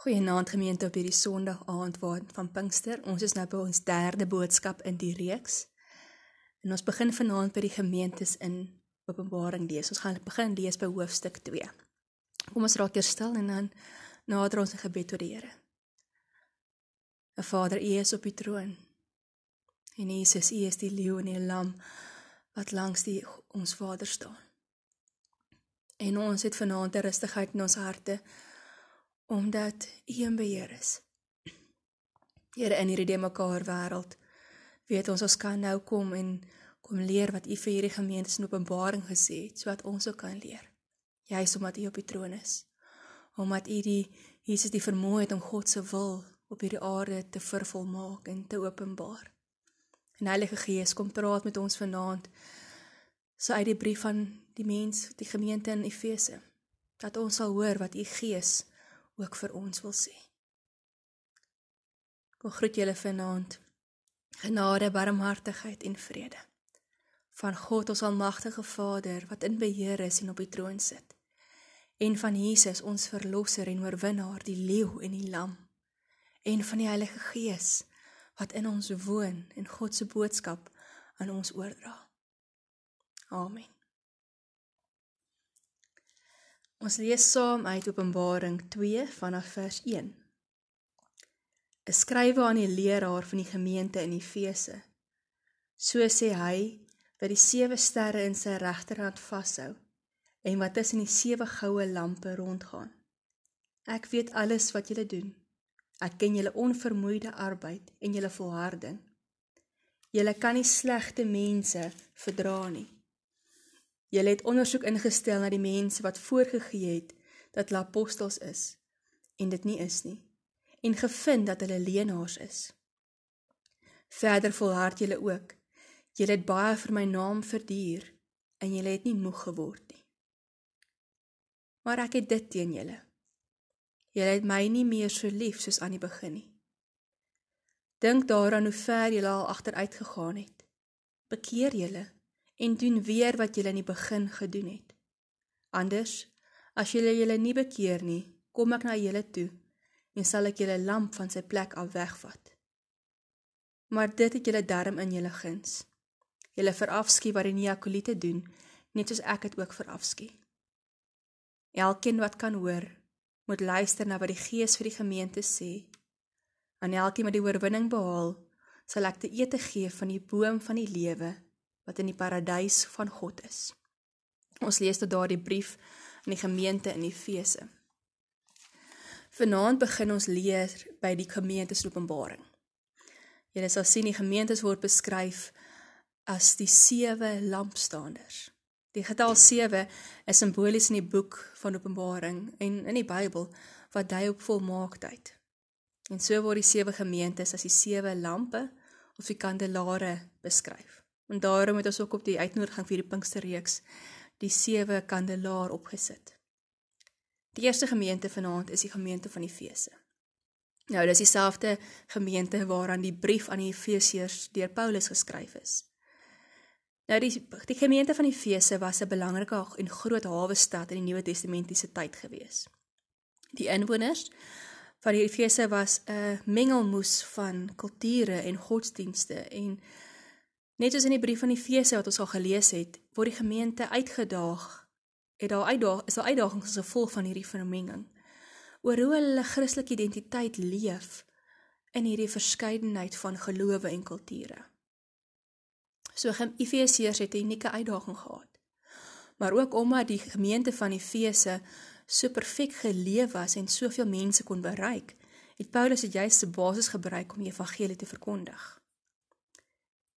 Goeienaand gemeente op hierdie Sondag aand van Pinkster. Ons is nou by ons derde boodskap in die reeks. En ons begin vanaand by die gemeentes in Openbaring lees. Ons gaan begin lees by hoofstuk 2. Kom ons raak eers stil en dan nader ons in gebed tot die Here. O Vader, U is op die troon. En Jesus, U is die leeu en die lam wat langs die ons Vader staan. En ons het vanaand 'n rustigheid in ons harte omdat U in beheer is. Here in hierdie mekaar wêreld weet ons ons kan nou kom en kom leer wat U vir hierdie gemeente in Openbaring gesê het sodat ons ook kan leer. Juist omdat U op die troon is. Omdat U die Jesus die vermoë het om God se wil op hierdie aarde te vervolmaak en te openbaar. En Heilige Gees kom praat met ons vanaand so uit die brief van die mens, die gemeente in Efese, dat ons sal hoor wat U Gees ook vir ons wil sê. Kom groet julle vanaand. Genade, barmhartigheid en vrede van God ons almagtige Vader wat in beheer is en op die troon sit en van Jesus ons verlosser en oorwinnaar die leeu en die lam en van die Heilige Gees wat in ons woon en God se boodskap aan ons oordra. Amen. Ons lees saam uit Openbaring 2 vanaf vers 1. 'n Skrywe aan die leraar van die gemeente in Efese. So sê hy wat die sewe sterre in sy regterhand vashou en wat tussen die sewe goue lampe rondgaan. Ek weet alles wat julle doen. Ek ken julle onvermoeide arbeid en julle volharding. Julle kan nie slegte mense verdra nie. Julle het ondersoek ingestel na die mense wat voorgegee het dat hulle apostels is en dit nie is nie en gevind dat hulle leenaars is. Verder volhard julle ook. Julle het baie vir my naam verduur en julle het nie moeg geword nie. Maar ek het dit teen julle. Julle het my nie meer so lief soos aan die begin nie. Dink daaraan hoe ver julle al agteruit gegaan het. Bekeer julle en doen weer wat julle in die begin gedoen het. Anders, as julle julle nie bekeer nie, kom ek na julle toe en sal ek julle lamp van sy plek af wegvat. Maar dit het julle darm in julle guns. Julle verafskie wat die Neakolite doen, net soos ek dit ook verafskie. Elkeen wat kan hoor, moet luister na wat die Gees vir die gemeente sê. Aan elkeen wat die oorwinning behaal, sal ek te ete gee van die boom van die lewe wat in die paradys van God is. Ons lees tot daardie brief aan die gemeente in Efese. Vanaand begin ons leer by die gemeente se Openbaring. Julle sal sien die gemeentes word beskryf as die sewe lampstanders. Die getal 7 is simbolies in die boek van Openbaring en in die Bybel wat dui op volmaaktheid. En so word die sewe gemeentes as die sewe lampe of die kandelare beskryf. En daarom het ons ook op die uitnodiging vir die Pinksterreeks die sewe kandelaar opgesit. Die eerste gemeente vanaand is die gemeente van Efese. Nou, dis dieselfde gemeente waaraan die brief aan die Efesiërs deur Paulus geskryf is. Nou die die gemeente van Efese was 'n belangrike en groot hawe stad in die Nuwe Testamentiese tyd gewees. Die inwoners van Efese was 'n mengelmoes van kulture en godsdienste en Net soos in die brief van Efese wat ons al gelees het, word die gemeente uitgedaag. Het daar uitdaag is daar uitdagings as gevolg van hierdie vermenging oor hoe hulle Christelike identiteit leef in hierdie verskeidenheid van gelowe en kulture. So Efesiërs het 'n unieke uitdaging gehad. Maar ook omdat die gemeente van Efese so perfek geleef was en soveel mense kon bereik, het Paulus dit juist as basis gebruik om die evangelie te verkondig.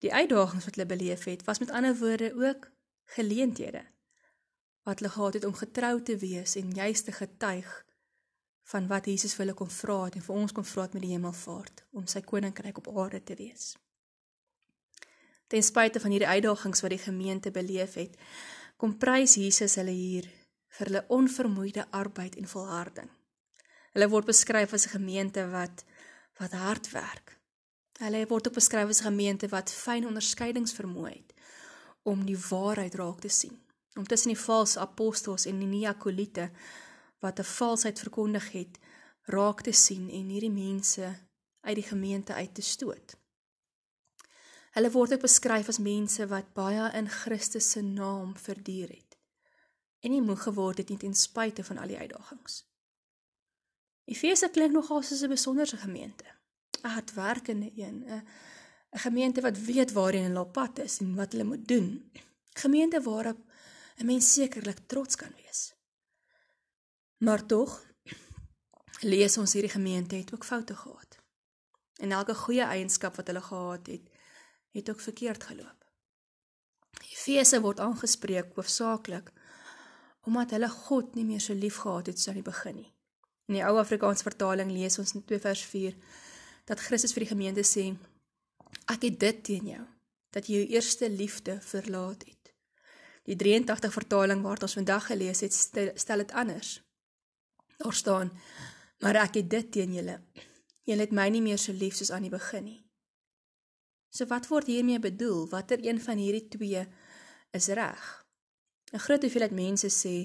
Die uitdagings wat hulle beleef het, was met ander woorde ook geleenthede wat hulle gehad het om getrou te wees en juist te getuig van wat Jesus vir hulle kon vra het en vir ons kon vra het met die hemelvaart om sy koninkryk op aarde te wees. Ten spyte van hierdie uitdagings wat die gemeente beleef het, kom prys Jesus hulle hier vir hulle onvermoeide arbeid en volharding. Hulle word beskryf as 'n gemeente wat wat hard werk, Hulle word ook beskryf as gemeente wat fyn onderskeidings vermoë het om die waarheid raak te sien. Om tussen die valse apostels en die neakolite wat 'n valsheid verkondig het, raak te sien en hierdie mense uit die gemeente uit te stoot. Hulle word ook beskryf as mense wat baie in Christus se naam verduur het en nie moeg geword het nie ten spyte van al die uitdagings. Efese klink nogal soos 'n besonderse gemeente. Hardwerkende een, 'n 'n gemeente wat weet waarheen hulle op pad is en wat hulle moet doen. Gemeente waarop 'n mens sekerlik trots kan wees. Maar tog lees ons hierdie gemeente het ook foute gehad. En elke goeie eienskap wat hulle gehad het, het ook verkeerd geloop. Efese word aangespreek hoofsaaklik omdat hulle God nie meer so lief gehad het soos aan die begin nie. In die ou Afrikaanse vertaling lees ons in 2 vers 4 dat Christus vir die gemeente sê: Ek het dit teen jou dat jy jou eerste liefde verlaat het. Die 83 vertaling waar ons vandag gelees het, stel dit anders. Daar staan: Maar ek het dit teen julle. Julle het my nie meer so lief soos aan die begin nie. So wat word hiermee bedoel? Watter een van hierdie twee is reg? 'n Groot hoeveelheid mense sê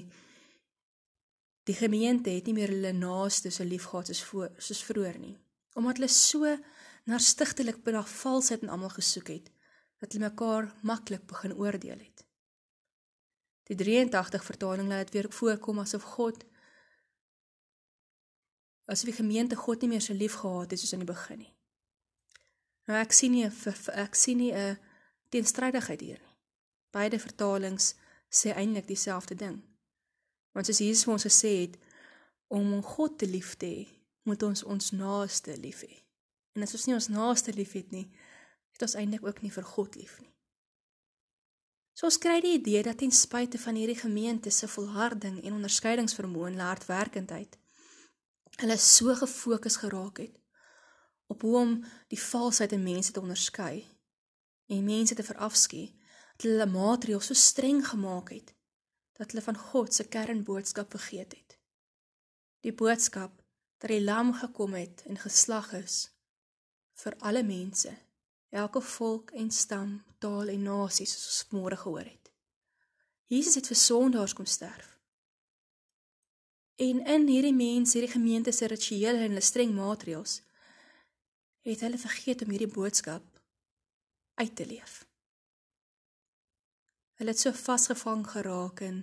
die gemeente het nie meer hulle naaste so lief gehad soos voor, soos vroeër nie, omdat hulle so na stigtelik by daardie valsheid en almal gesoek het dat hulle mekaar maklik begin oordeel het. Die 83 vertaling laat dit weer voorkom asof God asof die gemeente God nie meer so lief gehad het soos in die begin nie. Nou ek sien nie ek sien nie 'n teenstrydigheid hier nie. Beide vertalings sê eintlik dieselfde ding. Want soos Jesus vir ons gesê het, om God te lief te hê, moet ons ons naaste lief hê. En as ons nie ons naaste liefhet nie, het ons eintlik ook nie vir God lief nie. So ons kry die idee dat ten spyte van hierdie gemeente se volharding en onderskeidingsvermoë en hardwerkendheid, hulle so gefokus geraak het op hoe om die valsheid in mense te onderskei en mense te verafskiet dat hulle maatreëls so streng gemaak het dat hulle van God se kernboodskap vergeet het. Die boodskap dat die lam gekom het en geslag is vir alle mense, elke volk en stam, taal en nasie soos ons môre gehoor het. Jesus het vir sondaars kom sterf. En in hierdie mense, hierdie gemeente se rituele en hulle streng maatreëls, het hulle vergeet om hierdie boodskap uit te leef. Hulle het so vasgevang geraak in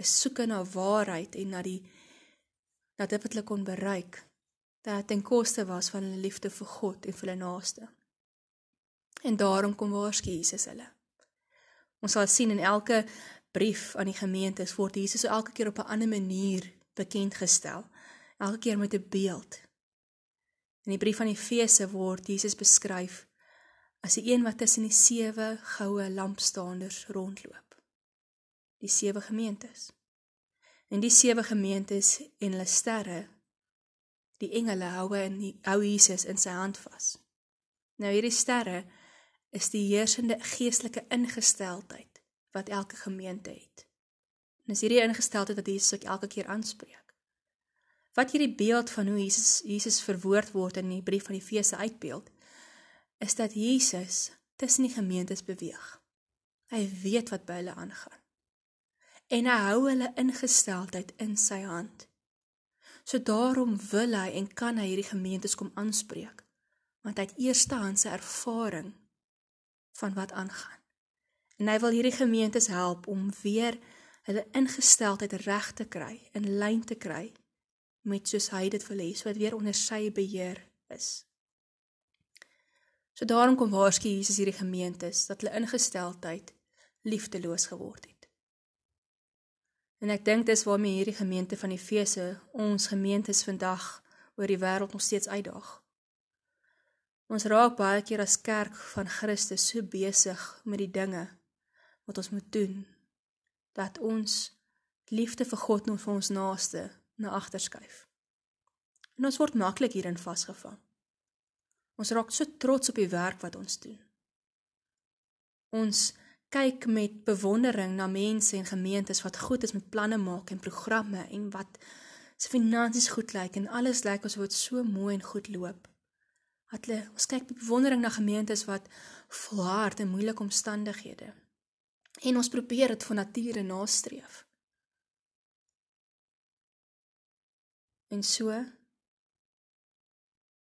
'n soeke na waarheid en na die na dit wat hulle kon bereik dat ten koste was van hulle liefde vir God en vir hulle naaste. En daarom kom waarsku Jesus hulle. Ons sal sien in elke brief aan die gemeentes word Jesus elke keer op 'n ander manier bekend gestel. Elke keer met 'n beeld. In die brief van Efese word Jesus beskryf as die een wat tussen die sewe goue lampstaanders rondloop. Die sewe gemeentes. En die sewe gemeentes en hulle sterre, die engele hou in die hou Jesus in sy hand vas. Nou hierdie sterre is die heersende geestelike ingesteldheid wat elke gemeente het. En is hierdie ingesteldheid wat Jesus ook elke keer aanspreek. Wat hierdie beeld van hoe Jesus Jesus verwoord word in die brief van Efese uitbeeld, is dat Jesus tussen die gemeentes beweeg. Hy weet wat by hulle aangaan. En hy hou hulle ingesteldheid in sy hand. So daarom wil hy en kan hy hierdie gemeentes kom aanspreek, want hy het eerstehandse ervaring van wat aangaan. En hy wil hierdie gemeentes help om weer hulle ingesteldheid reg te kry, in lyn te kry met soos hy dit wil hê, sodat weer onder sy beheer is. So daarom kom waarsku Jesus hierdie gemeentes dat hulle ingesteldheid liefdeloos geword het. En ek dink dis waarmee hierdie gemeente van Efese ons gemeentes vandag oor die wêreld nog steeds uitdaag. Ons raak baie keer as kerk van Christus so besig met die dinge wat ons moet doen dat ons liefde vir God en vir ons naaste na agter skuif. En ons word maklik hierin vasgevang. Ons raak so trots op die werk wat ons doen. Ons kyk met bewondering na mense en gemeentes wat goed is met planne maak en programme en wat se finansies goed lyk en alles lyk asof dit so mooi en goed loop. Dat hulle ons kyk met bewondering na gemeentes wat volhard in moeilike omstandighede. En ons probeer dit van nature nastreef. En so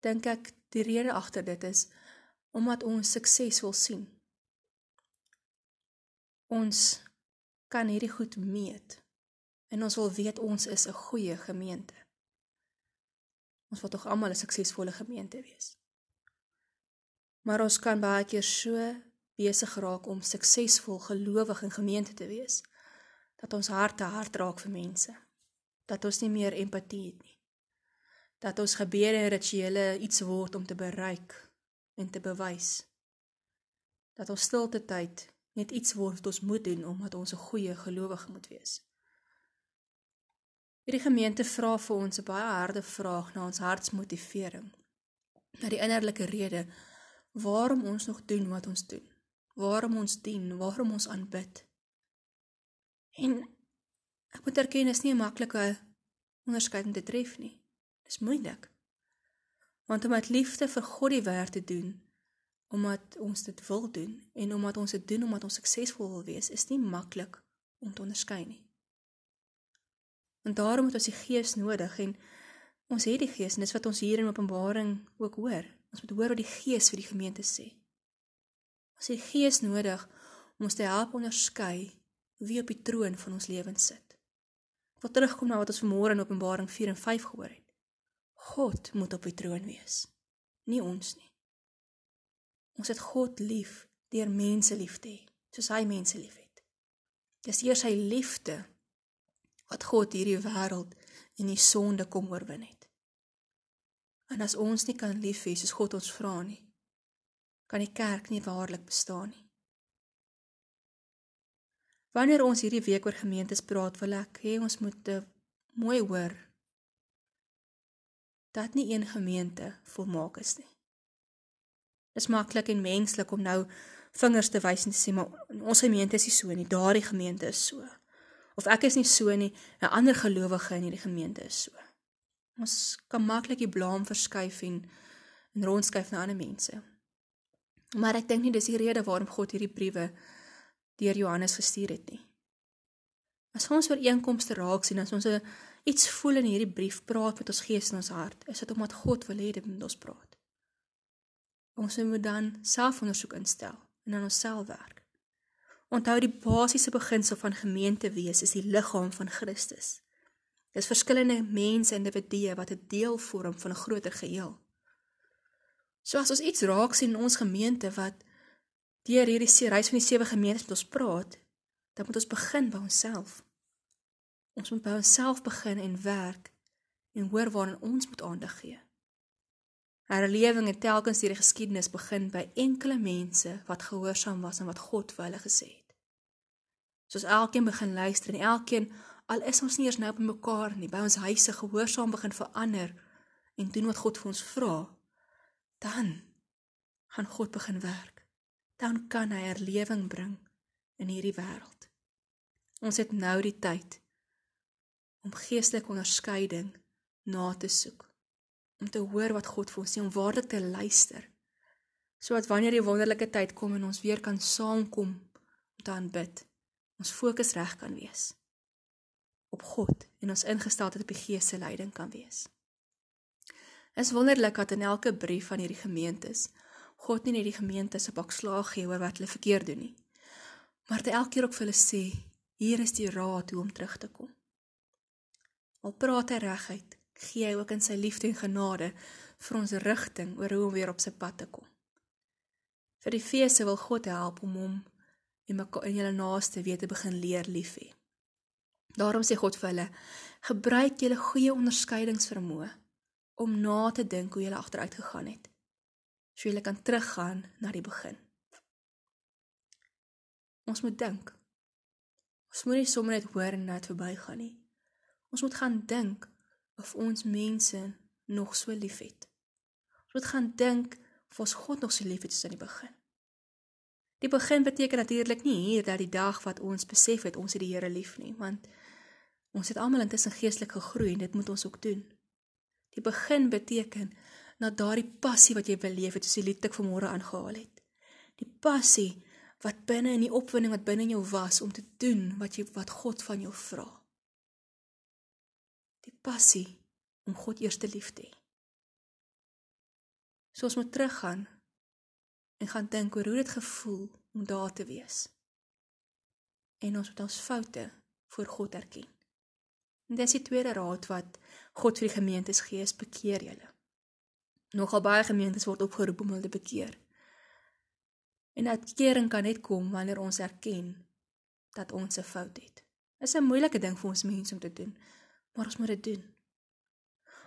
dink ek die rede agter dit is omdat ons sukses wil sien. Ons kan hierdie goed meet en ons wil weet ons is 'n goeie gemeente. Ons wil tog almal 'n suksesvolle gemeente wees. Maar ons kan baie keer so besig raak om suksesvol gelowig in gemeente te wees dat ons harte hard raak vir mense. Dat ons nie meer empatie het nie. Dat ons gebede en rituele iets word om te bereik en te bewys. Dat ons stilte tyd net iets wat ons moet doen omdat ons 'n goeie gelowige moet wees. Hierdie gemeente vra vir ons 'n baie harde vraag na ons hartsmotivering. Na die innerlike rede waarom ons nog doen wat ons doen. Waarom ons dien, waarom ons aanbid. En ek moet erken is nie 'n maklike onderskeiding te tref nie. Dis moeilik. Want om met liefde vir God die werk te doen, omdat ons dit wil doen en omdat ons dit doen omdat ons suksesvol wil wees, is nie maklik om te onderskei nie. En daarom het ons die Gees nodig en ons het die Gees en dis wat ons hier in Openbaring ook hoor. Ons moet hoor wat die Gees vir die gemeente sê. Ons het die Gees nodig om ons te help onderskei wie op die troon van ons lewens sit. Ek wil terugkom na wat ons vanmôre in Openbaring 4 en 5 gehoor het. God moet op die troon wees, nie ons nie. Ons het God lief deur mense lief te hê, soos hy mense liefhet. Dis eers sy liefde wat God hierdie wêreld en die sonde kom oorwin het. En as ons nie kan lief hê soos God ons vra nie, kan die kerk nie waarlik bestaan nie. Wanneer ons hierdie week oor gemeentes praat, wil ek hê ons moet mooi hoor dat nie een gemeente volmaak is nie. Is maklik en menslik om nou vingers te wys en te sê maar ons gemeente is nie so nie, daardie gemeente is so. Of ek is nie so nie, 'n ander gelowige in hierdie gemeente is so. Ons kan maklik die blame verskuif en en rondskuif na ander mense. Maar ek dink nie dis die rede waarom God hierdie briewe deur Johannes gestuur het nie. As ons ooreenkomste raak sien, as ons iets voel in hierdie brief praat met ons gees en ons hart, is dit omdat God wil hê dit moet ons praat. Ons moet dan selfondersoek instel en aan onsself werk. Onthou die basiese beginsel van gemeente wees is die liggaam van Christus. Dis verskillende mense en individue wat 'n deel vorm van 'n groter geheel. So as ons iets raak sien in ons gemeente wat deur hierdie reis van die sewe gemeentes met ons praat, dan moet ons begin by onsself. Ons moet by onsself begin en werk en hoor waaraan ons moet aandag gee. Herlewing het telkens hierdie geskiedenis begin by enkele mense wat gehoorsaam was aan wat God vir hulle gesê het. Soos elkeen begin luister en elkeen al is ons nie eers nou by mekaar nie, by ons huise gehoorsaam begin verander en doen wat God vir ons vra, dan gaan God begin werk dan kan hy herlewing bring in hierdie wêreld. Ons het nou die tyd om geestelike onderskeiding na te soek, om te hoor wat God vir ons sê, om waarlik te luister, sodat wanneer die wonderlike tyd kom en ons weer kan saamkom om te aanbid, ons fokus reg kan wees op God en ons ingesteldheid op die Gees se leiding kan wees. Is wonderlik dat in elke brief van hierdie gemeentes God nie net die gemeente se pak slaag gee oor wat hulle verkeerd doen nie. Maar dit elke keer ook vir hulle sê, hier is die raad hoe om terug te kom. Al praat hy reguit, gee hy ook in sy liefde en genade vir ons rigting oor hoe om weer op sy pad te kom. Vir die feeste wil God help om hom en mekaar en julle naaste weer te begin leer lief hê. Daarom sê God vir hulle: "Gebruik julle goeie onderskeidingsvermoë om na te dink hoe julle agteruit gegaan het." so jy kan teruggaan na die begin. Ons moet dink. Ons moet nie sommer net hoor en net verbygaan nie. Ons moet gaan dink of ons mense nog so liefhet. Ons moet gaan dink of ons God nog so liefhet soos aan die begin. Die begin beteken natuurlik nie hier dat die dag wat ons besef het ons het die Here lief nie, want ons het almal intussen geestelik gegroei en dit moet ons ook doen. Die begin beteken na daardie passie wat jy beleef het, soos die lied ek vanmôre aangehaal het. Die passie wat binne in die opwinding wat binne in jou was om te doen wat jy wat God van jou vra. Die passie om God eers te lief te hê. So ons moet teruggaan en gaan dink oor hoe dit gevoel om daar te wees. En ons moet ons foute voor God erken. En dis die tweede raad wat God vir die gemeentes gee, bekeer julle. Nogal baie gemeentes word opgeroep om hulle te bekeer. En dat kering kan net kom wanneer ons erken dat ons 'n fout het. Dit is 'n moeilike ding vir ons mense om te doen, maar ons moet dit doen.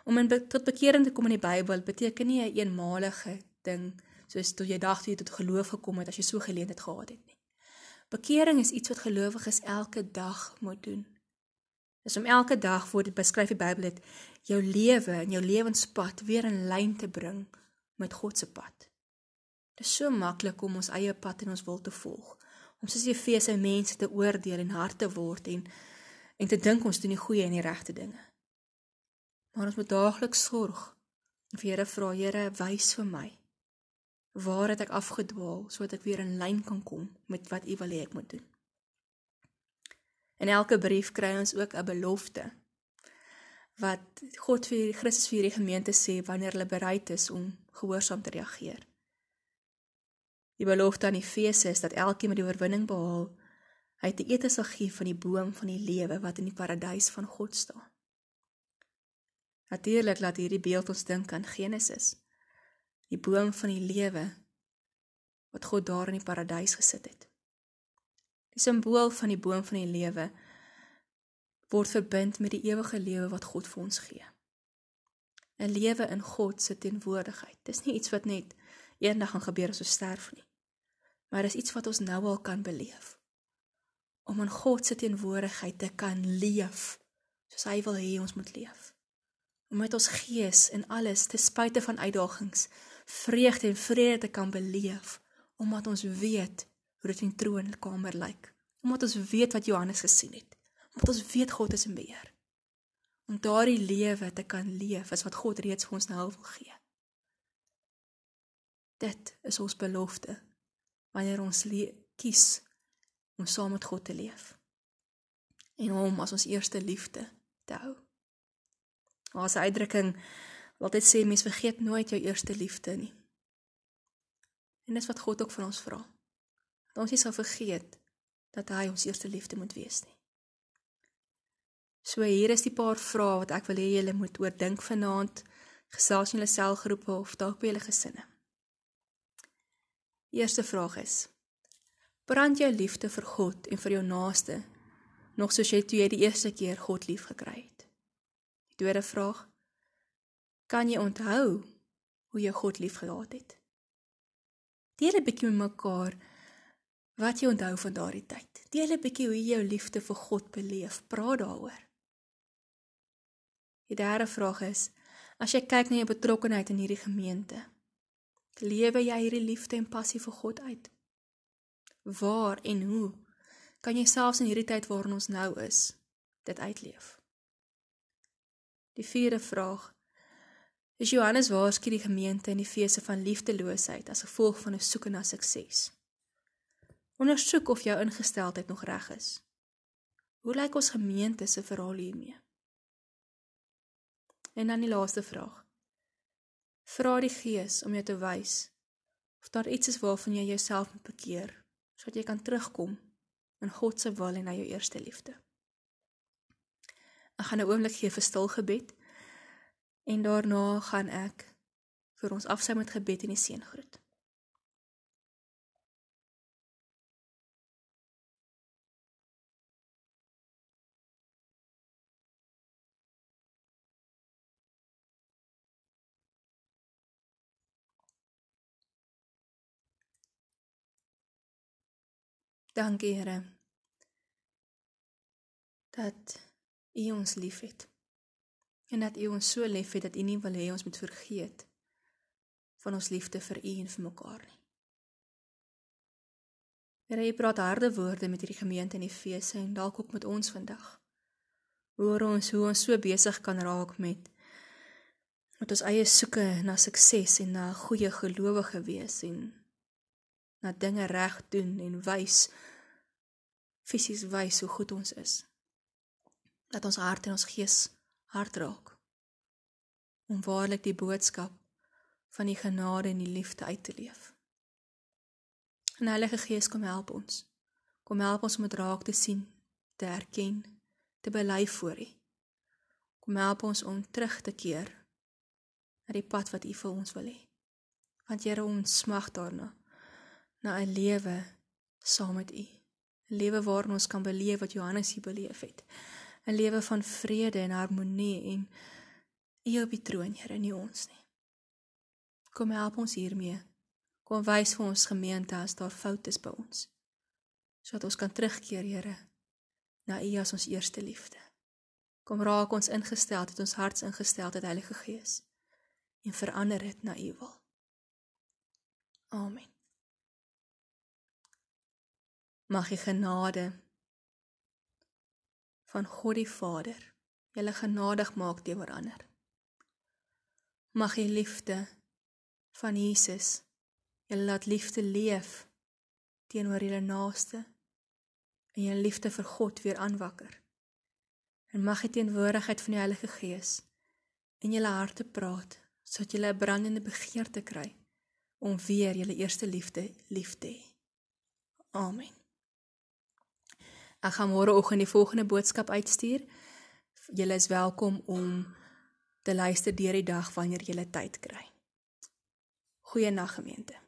Om in tot bekering te kom in die Bybel beteken nie 'n een eenmalige ding soos toe jy dag toe jy tot geloof gekom het as jy so geleentheid gehad het nie. Bekering is iets wat gelowiges elke dag moet doen. Dis om elke dag voor dit beskryf die Bybel dit jou lewe en jou lewenspad weer in lyn te bring met God se pad. Dit is so maklik om ons eie pad en ons wil te volg. Om soos Efese mense te oordeel en hard te word en en te dink ons doen die goeie en die regte dinge. Maar ons moet daagliks sorg en vir Here vra, Here, wys vir my waar het ek afgedwaal sodat ek weer in lyn kan kom met wat U wil hê ek moet doen. In elke brief kry ons ook 'n belofte wat God vir Christus vir die gemeente sê wanneer hulle bereid is om gehoorsaam te reageer. Die belofte aan Efese is dat elkeen met die oorwinning behaal, hy te eet sal gee van die boom van die lewe wat in die paradys van God staan. Natuurlik laat hierdie beeld ons dink aan Genesis die boom van die lewe wat God daar in die paradys gesit het. Die simbool van die boom van die lewe word verbind met die ewige lewe wat God vir ons gee. 'n Lewe in God se teenwoordigheid. Dis nie iets wat net eendag gaan gebeur as ons sterf nie. Maar dis iets wat ons nou al kan beleef. Om in God se teenwoordigheid te kan leef soos hy wil hê ons moet leef. Om met ons gees en alles te spite van uitdagings vreugde en vrede te kan beleef omdat ons weet hoe dit in die troonkamer lyk. Omdat ons weet wat Johannes gesien het. Omdat ons weet God is in beheer. Om daardie lewe te kan leef is wat God reeds vir ons nou wil gee. Dit is ons belofte wanneer ons kies om saam met God te leef en hom as ons eerste liefde te hou. Ons uitdrukking altyd sê mens vergeet nooit jou eerste liefde nie. En dis wat God ook van ons vra. Dat ons nie sal vergeet dat hy ons eerste liefde moet wees nie. So hier is die paar vrae wat ek wil hê julle moet oordink vanaand, gesels in julle selgroepe of dalk by julle gesinne. Eerste vraag is: Brand jou liefde vir God en vir jou naaste nog soos jy toe jy die eerste keer God lief gekry het? Die tweede vraag: Kan jy onthou hoe jy God liefgehad het? Deel 'n bietjie met mekaar wat jy onthou van daardie tyd. Deel 'n bietjie hoe jy jou liefde vir God beleef. Praat daaroor. Die derde vraag is: As jy kyk na jou betrokkeheid in hierdie gemeente, lewe jy hierdie liefde en passie vir God uit? Waar en hoe kan jy selfs in hierdie tyd waarin ons nou is, dit uitleef? Die vierde vraag: is Johannes waarsku die gemeente in die feese van liefdeloosheid as gevolg van 'n soeke na sukses. Ondersoek of jou ingesteldheid nog reg is. Hoe lyk ons gemeente se verhaal hiermee? En dan die laaste vraag. Vra die Gees om jou te wys of daar iets is waarvan jy jouself moet bekeer sodat jy kan terugkom in God se wil en na jou eerste liefde. Ek gaan 'n oomblik gee vir stil gebed. En daarna gaan ek vir ons afsy met gebed en die seën groet. Dankie Here dat U ons liefhet en dat U ons so lief het dat U nie wil hê ons moet vergeet van ons liefde vir U en vir mekaar nie. Here, U praat harde woorde met hierdie gemeente in Efese en dalk ook met ons vandag. Hoor ons hoe ons so besig kan raak met met ons eie soeke na sukses en na goeie gelowige wees en na dinge reg doen en wys fisies wys hoe goed ons is. Dat ons hart en ons gees hart raak. Om waarlik die boodskap van die genade en die liefde uit te leef. En Heilige Gees kom help ons. Kom help ons om dit raak te sien, te erken, te bely voor U. Kom help ons om terug te keer na die pad wat U vir ons wil hê. Want Here, ons smag daarna na 'n lewe saam met U. 'n Lewe waarin ons kan beleef wat Johannes hier beleef het. 'n Lewe van vrede en harmonie en U op die troon, Here, nie ons nie. Kom help ons hiermee. Kom wys vir ons gemeente as daar foute is by ons. Sodat ons kan terugkeer, Here, na U as ons eerste liefde. Kom raak ons ingestel het ons harts ingestel het Heilige Gees en verander dit na U wil. Amen. Mag die genade van God die Vader julle genadig maak teenoor ander. Mag die liefde van Jesus julle laat liefde leef teenoor julle naaste en julle liefde vir God weer aanwakker. En mag die teenwoordigheid van die Heilige Gees in julle harte praat sodat julle 'n brandende begeerte kry om weer julle eerste liefde lief te hê. Amen. Ek gaan môreoggend die volgende boodskap uitstuur. Julle is welkom om te luister deur die dag wanneer jy tyd kry. Goeienaand gemeente.